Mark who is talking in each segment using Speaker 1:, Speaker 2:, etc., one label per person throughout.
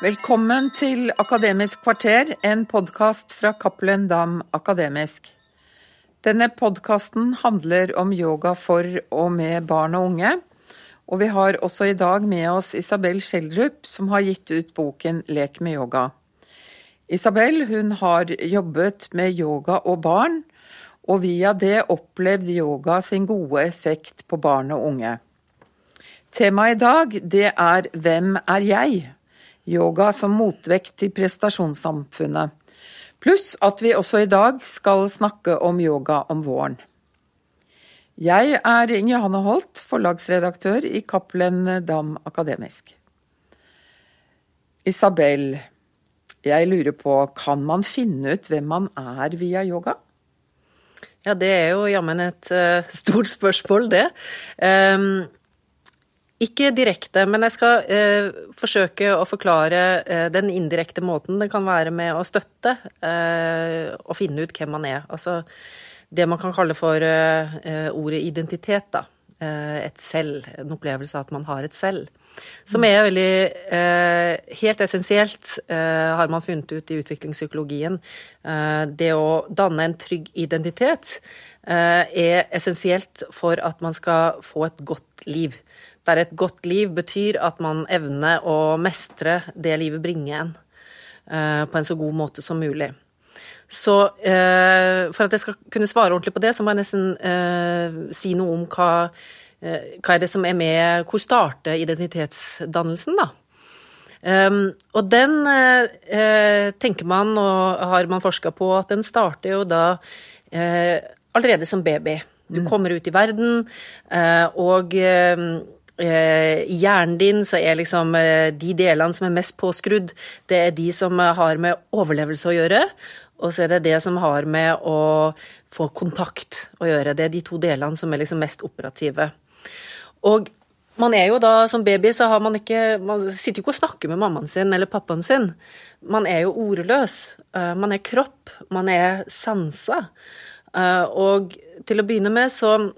Speaker 1: Velkommen til Akademisk kvarter, en podkast fra Cappelen Dam Akademisk. Denne podkasten handler om yoga for og med barn og unge. Og vi har også i dag med oss Isabel Schjelderup, som har gitt ut boken Lek med yoga. Isabel hun har jobbet med yoga og barn, og via det opplevd yoga sin gode effekt på barn og unge. Temaet i dag det er Hvem er jeg? Yoga som motvekt til prestasjonssamfunnet. Pluss at vi også i dag skal snakke om yoga om våren. Jeg er Inge Johanne Holt, forlagsredaktør i Cappelen Dam Akademisk. Isabel, jeg lurer på, kan man finne ut hvem man er via yoga?
Speaker 2: Ja, det er jo jammen et uh, stort spørsmål, det. Um, ikke direkte, men jeg skal eh, forsøke å forklare eh, den indirekte måten det kan være med å støtte og finne ut hvem man er. Altså det man kan kalle for ordet identitet, da. et selv. En opplevelse av at man har et selv. Som er veldig eh, Helt essensielt, eh, har man funnet ut i utviklingspsykologien. Eh, det å danne en trygg identitet eh, er essensielt for at man skal få et godt liv. Der et godt liv betyr at man evner å mestre det livet bringer en, eh, på en så god måte som mulig. Så eh, for at jeg skal kunne svare ordentlig på det, så må jeg nesten si noe om hva Eh, hva er det som er med Hvor starter identitetsdannelsen, da? Um, og den uh, tenker man, og har man forska på, at den starter jo da uh, allerede som baby. Du mm. kommer ut i verden, uh, og i hjernen din så er liksom de delene som er mest påskrudd, det er de som har med overlevelse å gjøre. Og så er det det som har med å få kontakt å gjøre. Det er de to delene som er liksom mest operative. Og man er jo da, som baby, så har man ikke Man sitter jo ikke og snakker med mammaen sin eller pappaen sin. Man er jo ordløs. Eh, man er kropp. Man er sansa. Eh, og til å begynne med så eh,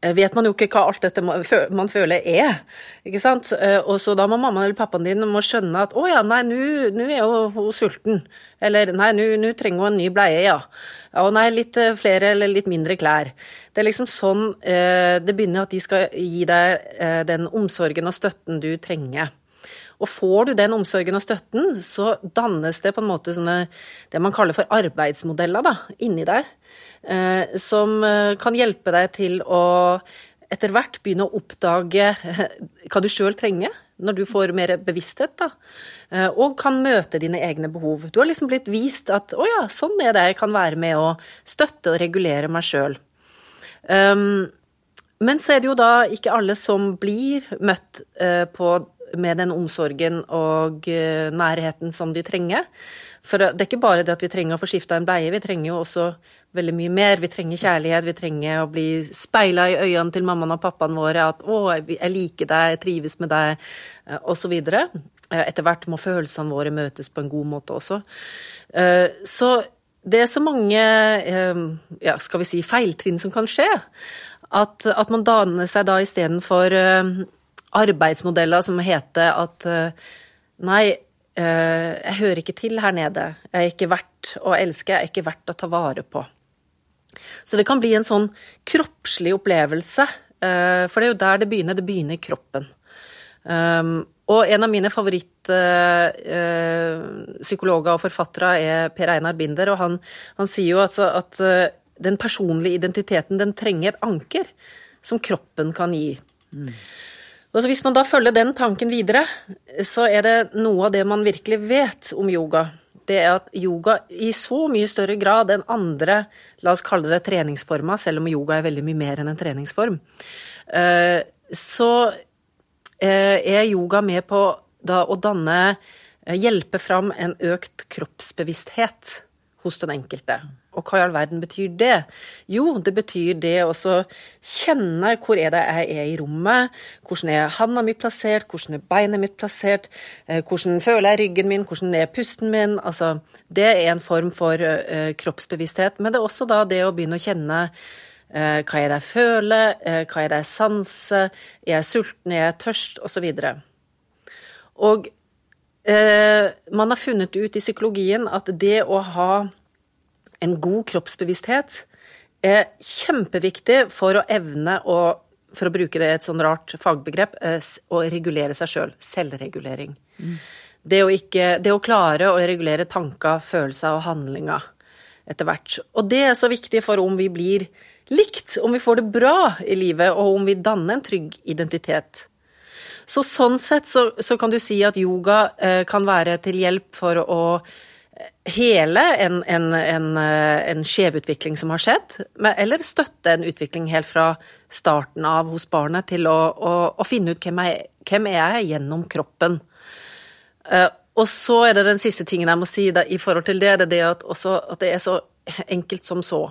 Speaker 2: vet man jo ikke hva alt dette man føler er. ikke sant? Og så da må mammaen eller pappaen din må skjønne at å ja, nei, nå er jo hun sulten. Eller nei, nå trenger hun en ny bleie, ja. Å nei, litt flere eller litt mindre klær. Det er liksom sånn eh, det begynner, at de skal gi deg eh, den omsorgen og støtten du trenger. Og får du den omsorgen og støtten, så dannes det på en måte sånne det man kaller for arbeidsmodeller da, inni deg, eh, som kan hjelpe deg til å etter hvert begynne å oppdage hva du sjøl trenger, når du får mer bevissthet, da. Og kan møte dine egne behov. Du har liksom blitt vist at å ja, sånn er det jeg kan være med å støtte og regulere meg sjøl. Um, men så er det jo da ikke alle som blir møtt uh, på, med den omsorgen og uh, nærheten som de trenger. For det er ikke bare det at vi trenger å få skifta en bleie, vi trenger jo også veldig mye mer. Vi trenger kjærlighet, vi trenger å bli speila i øynene til mammaen og pappaen våre at 'å, jeg liker deg, jeg trives med deg', uh, osv. Etter hvert må følelsene våre møtes på en god måte også. Så det er så mange eh, ja, skal vi si, feiltrinn som kan skje. At, at man danner seg da istedenfor arbeidsmodeller som heter at uh, nei, uh, jeg hører ikke til her nede. Jeg er ikke verdt å elske, jeg er ikke verdt å ta vare på. Så det kan bli en sånn kroppslig opplevelse. For det er jo der det begynner. Det begynner i kroppen. Um, og en av mine favorittpsykologer og forfattere er Per Einar Binder, og han, han sier jo altså at den personlige identiteten, den trenger et anker som kroppen kan gi. Mm. Og hvis man da følger den tanken videre, så er det noe av det man virkelig vet om yoga. Det er at yoga i så mye større grad enn andre, la oss kalle det treningsformer, selv om yoga er veldig mye mer enn en treningsform, uh, så Eh, er yoga med på å danne eh, Hjelpe fram en økt kroppsbevissthet hos den enkelte. Og hva i all verden betyr det? Jo, det betyr det å kjenne hvor er det jeg er i rommet, hvordan er handa mi plassert, hvordan er beinet mitt plassert, eh, hvordan føler jeg ryggen min, hvordan er pusten min? Altså, det er en form for uh, kroppsbevissthet, men det er også da det å begynne å kjenne Eh, hva er det jeg føler? Eh, hva er det jeg sanser? Er jeg sulten? Er jeg tørst? Og så. Og eh, man har funnet ut i psykologien at det å ha en god kroppsbevissthet er kjempeviktig for å evne å, for å bruke det et sånn rart fagbegrep, eh, å regulere seg sjøl. Selv. Selvregulering. Mm. Det, å ikke, det å klare å regulere tanker, følelser og handlinger etter hvert. Og det er så viktig for om vi blir likt, om vi får det bra i livet, og om vi danner en trygg identitet. Så sånn sett så, så kan du si at yoga eh, kan være til hjelp for å hele en, en, en, eh, en skjevutvikling som har skjedd, eller støtte en utvikling helt fra starten av hos barnet til å, å, å finne ut hvem er, hvem er jeg gjennom kroppen. Uh, og så er det den siste tingen jeg må si da, i forhold til det, det er det at, også, at det er så enkelt som så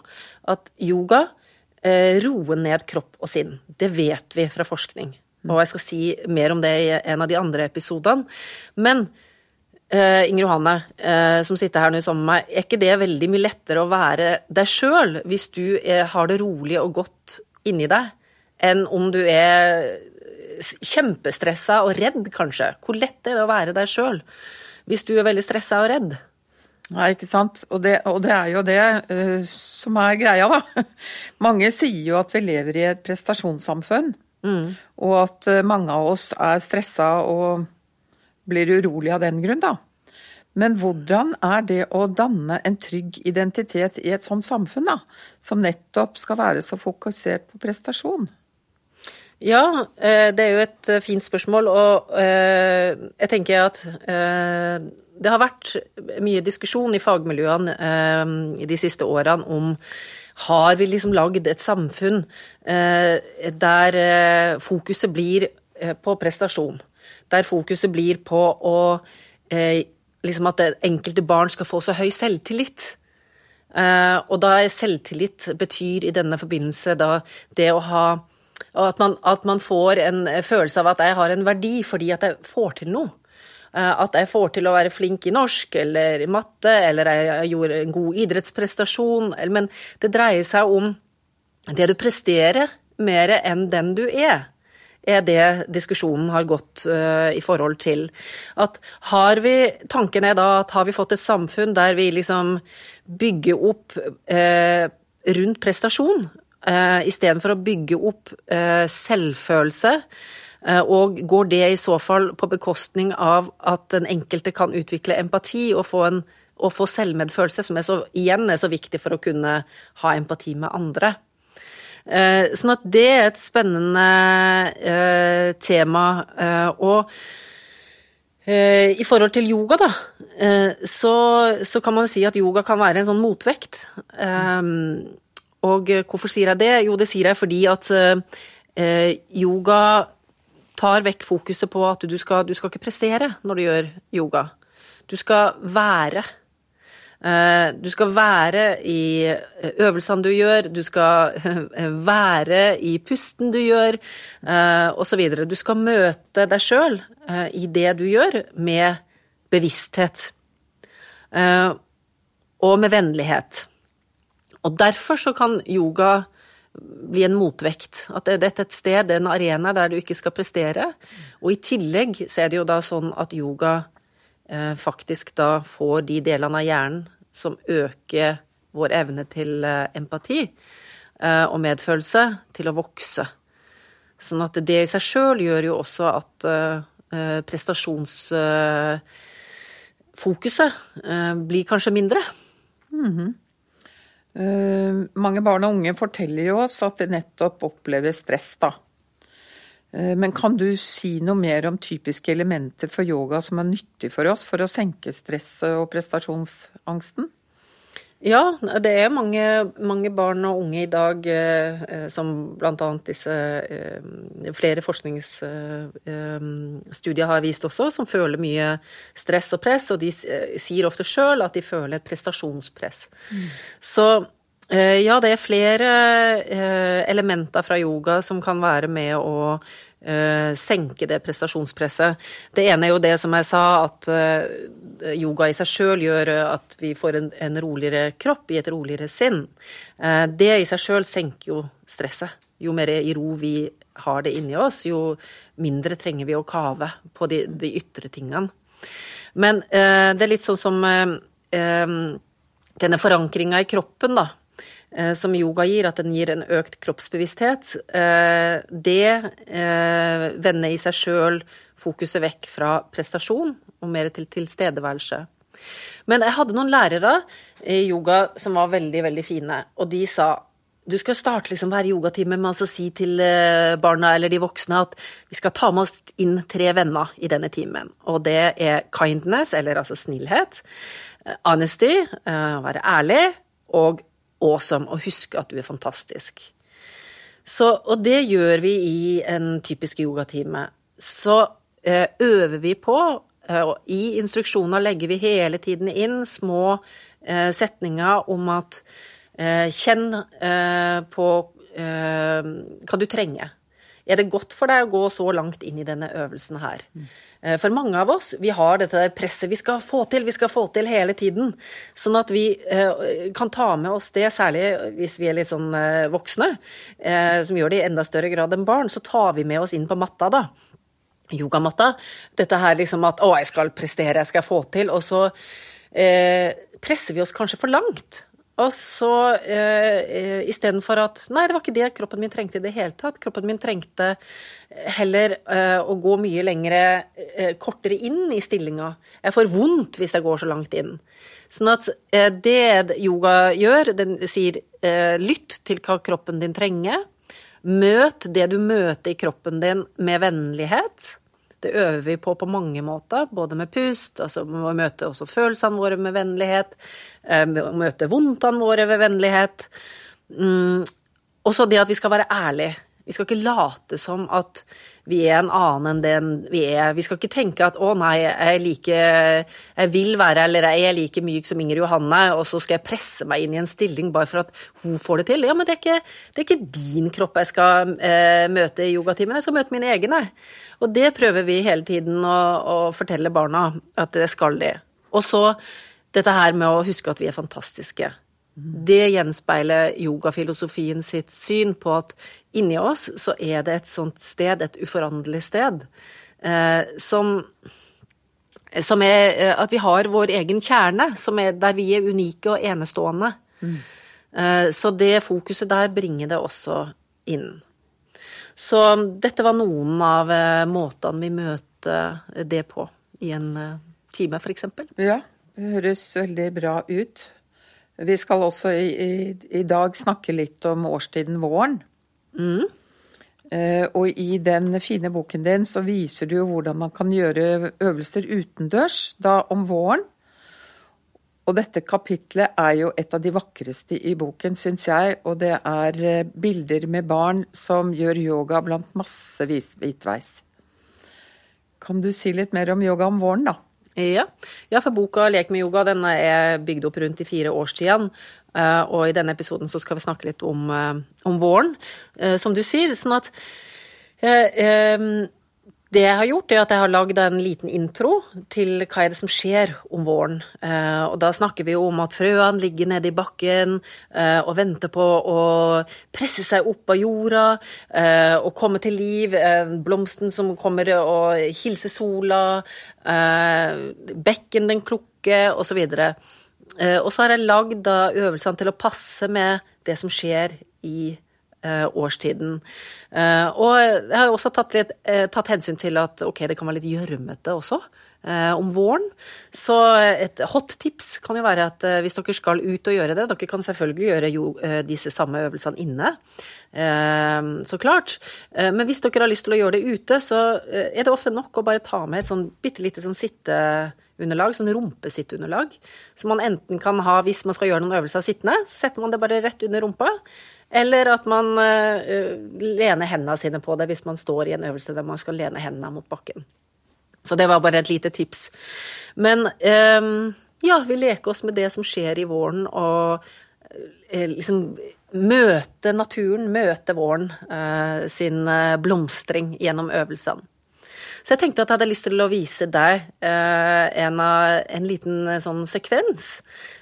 Speaker 2: at yoga eh, roer ned kropp og sinn. Det vet vi fra forskning. Og jeg skal si mer om det i en av de andre episodene. Men Uh, Inger Johanne, uh, som sitter her nå sammen med meg, er ikke det veldig mye lettere å være deg sjøl hvis du er, har det rolig og godt inni deg, enn om du er kjempestressa og redd, kanskje? Hvor lett er det å være deg sjøl hvis du er veldig stressa og redd?
Speaker 1: Nei, ikke sant. Og det, og det er jo det uh, som er greia, da. Mange sier jo at vi lever i et prestasjonssamfunn, mm. og at mange av oss er stressa og blir urolig av den grunn, da. Men hvordan er det å danne en trygg identitet i et sånt samfunn, da, som nettopp skal være så fokusert på prestasjon?
Speaker 2: Ja, eh, det er jo et eh, fint spørsmål, og eh, jeg tenker at det har vært mye diskusjon i fagmiljøene de siste årene om har vi liksom lagd et samfunn der fokuset blir på prestasjon? Der fokuset blir på å eh, liksom at enkelte barn skal få så høy selvtillit. Eh, og da selvtillit betyr i denne forbindelse da det å ha at man, at man, får en følelse av at jeg har en verdi fordi at jeg får til noe. Eh, at jeg får til å være flink i norsk eller i matte, eller jeg gjorde en god idrettsprestasjon. Men det dreier seg om det du presterer, mer enn den du er er det diskusjonen har gått uh, i forhold til. At har vi Tanken er da at har vi fått et samfunn der vi liksom bygger opp uh, rundt prestasjon, uh, istedenfor å bygge opp uh, selvfølelse, og går det i så fall på bekostning av at den enkelte kan utvikle empati og få, en, og få selvmedfølelse, som er så, igjen er så viktig for å kunne ha empati med andre? Eh, sånn at det er et spennende eh, tema. Eh, og i forhold til yoga, da, så, så, kan man si at yoga kan være en sånn motvekt. Og hvorfor sier jeg det? Jo, det sier jeg fordi at yoga tar vekk fokuset på at du skal, du skal ikke prestere når du gjør yoga. Du skal være. Eh, du skal være i eh, øvelsene du gjør, du skal være i pusten du gjør, eh, osv. Du skal møte deg sjøl i det du gjør, med bevissthet. Og med vennlighet. Og derfor så kan yoga bli en motvekt. At dette er et sted, en arena der du ikke skal prestere. Og i tillegg så er det jo da sånn at yoga Eh, faktisk da får de delene av hjernen som øker vår evne til eh, empati eh, og medfølelse, til å vokse. Sånn at det i seg sjøl gjør jo også at prestasjonsfokuset blir kanskje mindre.
Speaker 1: Mm -hmm. mange barn og unge forteller jo oss at de nettopp opplever stress, da. Eh, men kan du si noe mer om typiske elementer for yoga som er nyttig for oss for å senke stresset og prestasjonsangsten?
Speaker 2: Ja, det er mange, mange barn og unge i dag eh, eh som bl.a. disse eh, flere forskningsstudier eh, har vist også, som føler mye stress og press, og de eh, sier ofte sjøl at de føler et prestasjonspress. Mm. Så Eh, ja, det er flere eh, elementer fra yoga som kan være med å eh, senke det prestasjonspresset. Det ene er jo det som jeg sa, at yoga i seg sjøl gjør at vi får en, roligere kropp i et roligere sinn. Det i seg sjøl senker jo stresset. Jo mer i ro vi har det inni oss, jo mindre trenger vi å kave på de, de ytre tingene. Men det er litt sånn som denne forankringa i kroppen, da. Uh, som yoga gir, at den gir en økt kroppsbevissthet. det vender i seg sjøl fokuset vekk fra prestasjon og mer til tilstedeværelse. Men jeg hadde noen lærere i yoga som var veldig, veldig fine, og de sa du skal starte liksom hver yogatime med å si til eh, barna eller de voksne at vi skal ta med oss inn tre venner i denne timen. Og det er kindness, eller altså snillhet, eh, honesty, eh, være ærlig, og awesome, og husk at du er fantastisk. Så, og det gjør vi i en typisk yogatime. Så øver vi på Eh, I instruksjoner legger vi hele tiden inn små eh, setninger om at eh, kjenn på hva du trenger. Er det godt for deg å gå så langt inn i denne øvelsen her? For mange av oss, vi har dette presset vi skal få til, vi skal få til hele tiden. Sånn at vi kan ta med oss det, særlig hvis vi er litt sånn voksne, som gjør det i enda større grad enn barn, så tar vi med oss inn på matta, da yogamatta. Dette her liksom at 'å, jeg skal prestere, jeg skal få til', og så eh, presser vi oss kanskje for langt. Og så uh, eh istedenfor at Nei, det var ikke det kroppen min trengte i det hele tatt. Kroppen min trengte heller uh, å gå mye lengre, uh, kortere inn i stillinga. Jeg får vondt hvis jeg går så langt inn. Sånn at uh, det yoga gjør, den sier lytt til hva kroppen din trenger. Møt det du møter i kroppen din med vennlighet. Det øver vi på på mange måter, både med pust, altså må møte også følelsene våre med vennlighet, å møte vondtene våre ved vennlighet. Mm. Også det at vi skal være ærlige. Vi skal ikke late som at vi er en annen enn den vi er. Vi skal ikke tenke at 'å nei, jeg, like, jeg vil være eller jeg er like myk som Inger Johanne', og så skal jeg presse meg inn i en stilling bare for at hun får det til. Ja, men det er ikke, det er ikke din kropp jeg skal eh, møte i yogatimen, jeg skal møte mine egne. Og det prøver vi hele tiden å, å fortelle barna, at det skal de. Og så dette her med å huske at vi er fantastiske. Det gjenspeiler yogafilosofien sitt syn på at inni oss så er det et sånt sted, et uforanderlig sted, eh, som, som er eh, At vi har vår egen kjerne, som er der vi er unike og enestående. Mm. Eh, så det fokuset der bringer det også inn. Så dette var noen av eh, måtene vi møter det på i en time, f.eks.
Speaker 1: Ja, det høres veldig bra ut. Vi skal også i, i, i dag snakke litt om årstiden våren. Mm. Uh, og i den fine boken din så viser du jo hvordan man kan gjøre øvelser utendørs da om våren. Og dette kapitlet er jo et av de vakreste i boken, syns jeg. Og det er eh, bilder med barn som gjør yoga blant massevis hvitveis. Kan du si litt mer om yoga om våren, da?
Speaker 2: Ja. ja, for boka 'Lek med yoga' den er bygd opp rundt de fire årstidene. Eh, og i denne episoden så skal vi snakke litt om, eh, om våren, eh, som du sier. Sånn at det jeg har gjort, er at jeg har lagd en liten intro til hva er det som skjer om våren. Og da snakker vi om at frøene ligger nede i bakken og venter på å presse seg opp av jorda og komme til liv. Blomsten som kommer og hilser sola. Bekken den klukker, osv. Eh, og så har jeg lagd øvelsene til å passe med det som skjer i eh, årstiden. Eh, og jeg har også tatt, litt, tatt hensyn til at ok, det kan være litt gjørmete også. om våren. Så et hot tips kan jo være at hvis dere skal ut og gjøre det Dere kan selvfølgelig gjøre jo, disse samme øvelsene inne, så klart. Men hvis dere har lyst til å gjøre det ute, så er det ofte nok å bare ta med et sånn bitte lite sånn sitte underlag, sånn rumpesitteunderlag. Som man enten kan ha hvis man skal gjøre noen øvelser sittende, så setter man det bare rett under rumpa. Eller at man uh, lener hendene sine på det hvis man står i en øvelse der man skal lene hendene mot bakken. Så det var bare et lite tips. Men um, ja, vi leker oss med det som skjer i våren, og liksom møte naturen, møte våren sin blomstring gjennom øvelsene. Så jeg tenkte at jeg hadde lyst til å vise deg eh, en, en, liten eh, sånn sekvens.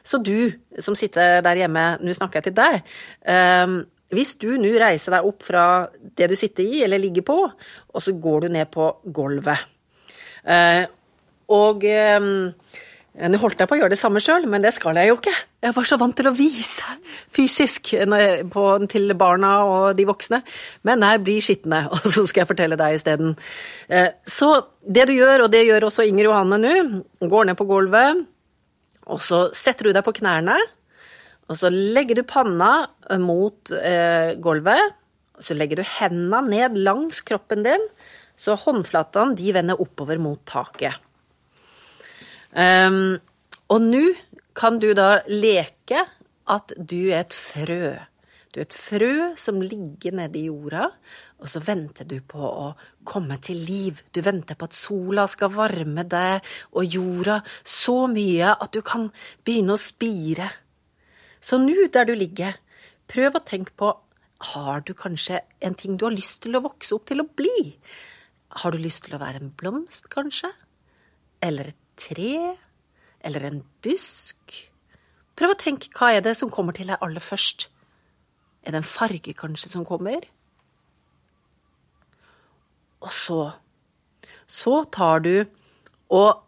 Speaker 2: Så du som sitter der hjemme, nå snakker jeg til deg. Eh, hvis du nå reiser deg opp fra det du sitter i eller ligger på, og så går du ned på gulvet. Eh, Og um, nå holdt jeg på å gjøre det samme sjøl, men det skal jeg jo ikke. Jeg var så vant til å vise fysisk på, til barna og de voksne. Men nei, bli skitne, og så skal jeg fortelle deg isteden. Eh, så det du gjør, og det gjør også Inger Johanne nå, går ned på gulvet, og så setter du deg på knærne. Og så legger du panna mot eh, gulvet, og så legger du hendene ned langs kroppen din, så håndflatene de vender oppover mot taket. Um, og nå kan du da leke at du er et frø. Du er et frø som ligger nede i jorda, og så venter du på å komme til liv. Du venter på at sola skal varme deg og jorda så mye at du kan begynne å spire. Så nå der du ligger, prøv å tenke på har du kanskje en ting du har lyst til å vokse opp til å bli? Har du lyst til å være en blomst, kanskje? Eller et tre? Eller en busk? Prøv å tenke hva er det som kommer til deg aller først? Er det en farge kanskje som kommer? Og så Så tar du og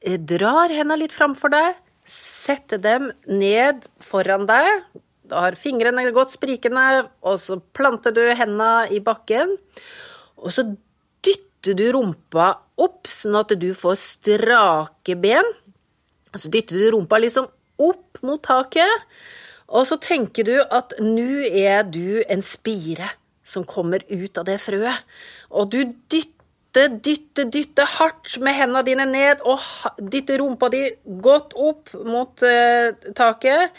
Speaker 2: eh, drar hendene litt framfor deg, setter dem ned foran deg. Da har fingrene gått sprikende, og så planter du hendene i bakken. Og så dytter du rumpa opp, sånn at du får strake ben. Så dytter du rumpa liksom opp mot taket, og så tenker du at nå er du en spire som kommer ut av det frøet. Og du dytter, dytter, dytter hardt med hendene dine ned, og dytter rumpa di godt opp mot uh, taket.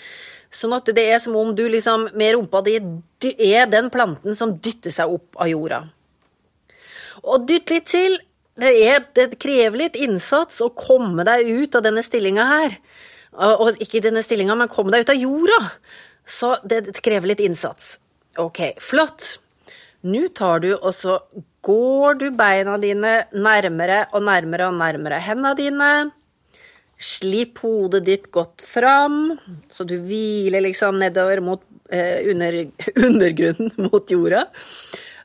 Speaker 2: Sånn at det er som om du liksom med rumpa di er den planten som dytter seg opp av jorda. Og dytt litt til. Det, er, det krever litt innsats å komme deg ut av denne stillinga her. Og ikke denne stillinga, men komme deg ut av jorda. Så det, krever litt innsats. Ok, flott. Nå tar du og så går du beina dine nærmere og nærmere og nærmere hendene dine. Slipp hodet ditt godt fram, så du hviler liksom nedover mot eh, under, undergrunnen, mot jorda.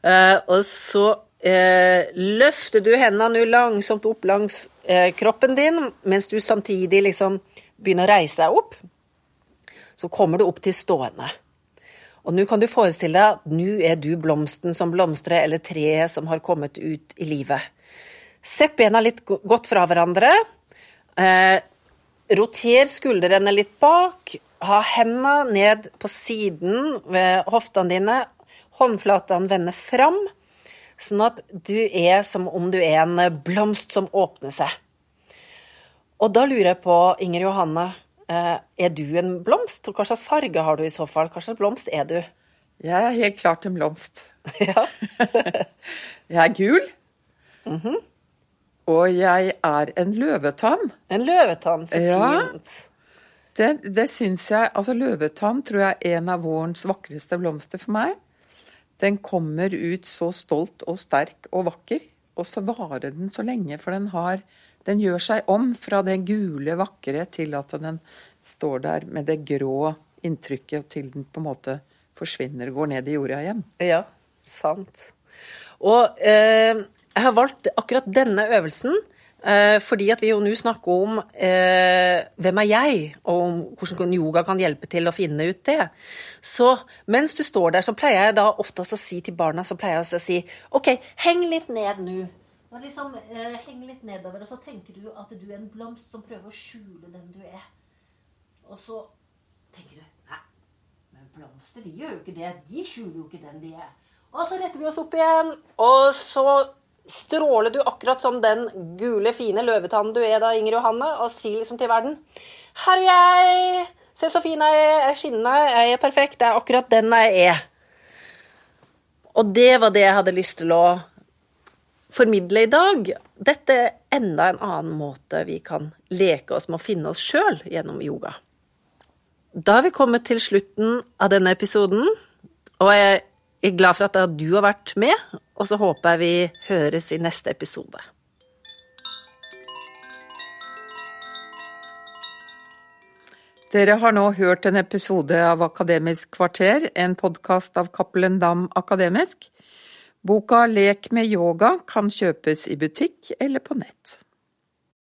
Speaker 2: Eh, og så Eh, løfter du hendene langsomt opp langs eh, kroppen din, mens du samtidig liksom begynner å reise deg opp. Så kommer du opp til stående. Og nå kan du forestille deg at nå er du blomsten som blomstrer, eller treet som har kommet ut i livet. Sett bena litt godt fra hverandre. Eh, roter skuldrene litt bak. Ha hendene ned på siden ved hoftene dine. Håndflatene vender fram. Sånn at du er som om du er en blomst som åpner seg. Og da lurer jeg på, Inger Johanne, eh, er du en blomst? Og hva slags farge har du i så fall? Hva slags blomst er du?
Speaker 1: Jeg er helt klart en blomst.
Speaker 2: Ja.
Speaker 1: jeg er gul.
Speaker 2: Mm -hmm.
Speaker 1: Og jeg er en løvetann.
Speaker 2: En løvetann, så fint. Ja,
Speaker 1: det, det syns jeg Altså, løvetann tror jeg er en av vårens vakreste blomster for meg. Den kommer ut så stolt og sterk og vakker, og så varer den så lenge, for den har Den gjør seg om fra det gule, vakre til at den står der med det grå inntrykket, til den på en måte forsvinner og går ned i jorda igjen.
Speaker 2: Ja, sant. Og eh, jeg har valgt akkurat denne øvelsen fordi at vi jo nå snakker om eh, hvem er jeg, og om hvordan yoga kan hjelpe til å finne ut det. Så mens du står der, så pleier jeg da oftest å si til barna så pleier jeg å si OK, heng litt ned nå. Liksom, eh, heng litt nedover, og så tenker du at du er en blomst som prøver å skjule den du er. Og så tenker du Nei, men blomster de gjør jo ikke det. De skjuler jo ikke den de er. Og så retter vi oss opp igjen, og så stråler du akkurat som den gule, fine løvetannen du er da, Inger Johanne, og si liksom til verden Her er jeg! Se så fin jeg er, jeg er skinnende, jeg er perfekt, det er akkurat den jeg er. Og det var det jeg hadde lyst til å formidle i dag. Dette er enda en annen måte vi kan leke oss med å finne oss sjøl gjennom yoga. Da har vi kommet til slutten av denne episoden, og jeg er glad for at du har vært med, og så håper jeg vi høres i neste episode.
Speaker 1: Dere har nå hørt en episode av Akademisk kvarter, en podkast av Cappelen Dam Akademisk. Boka Lek med yoga kan kjøpes i butikk eller på nett.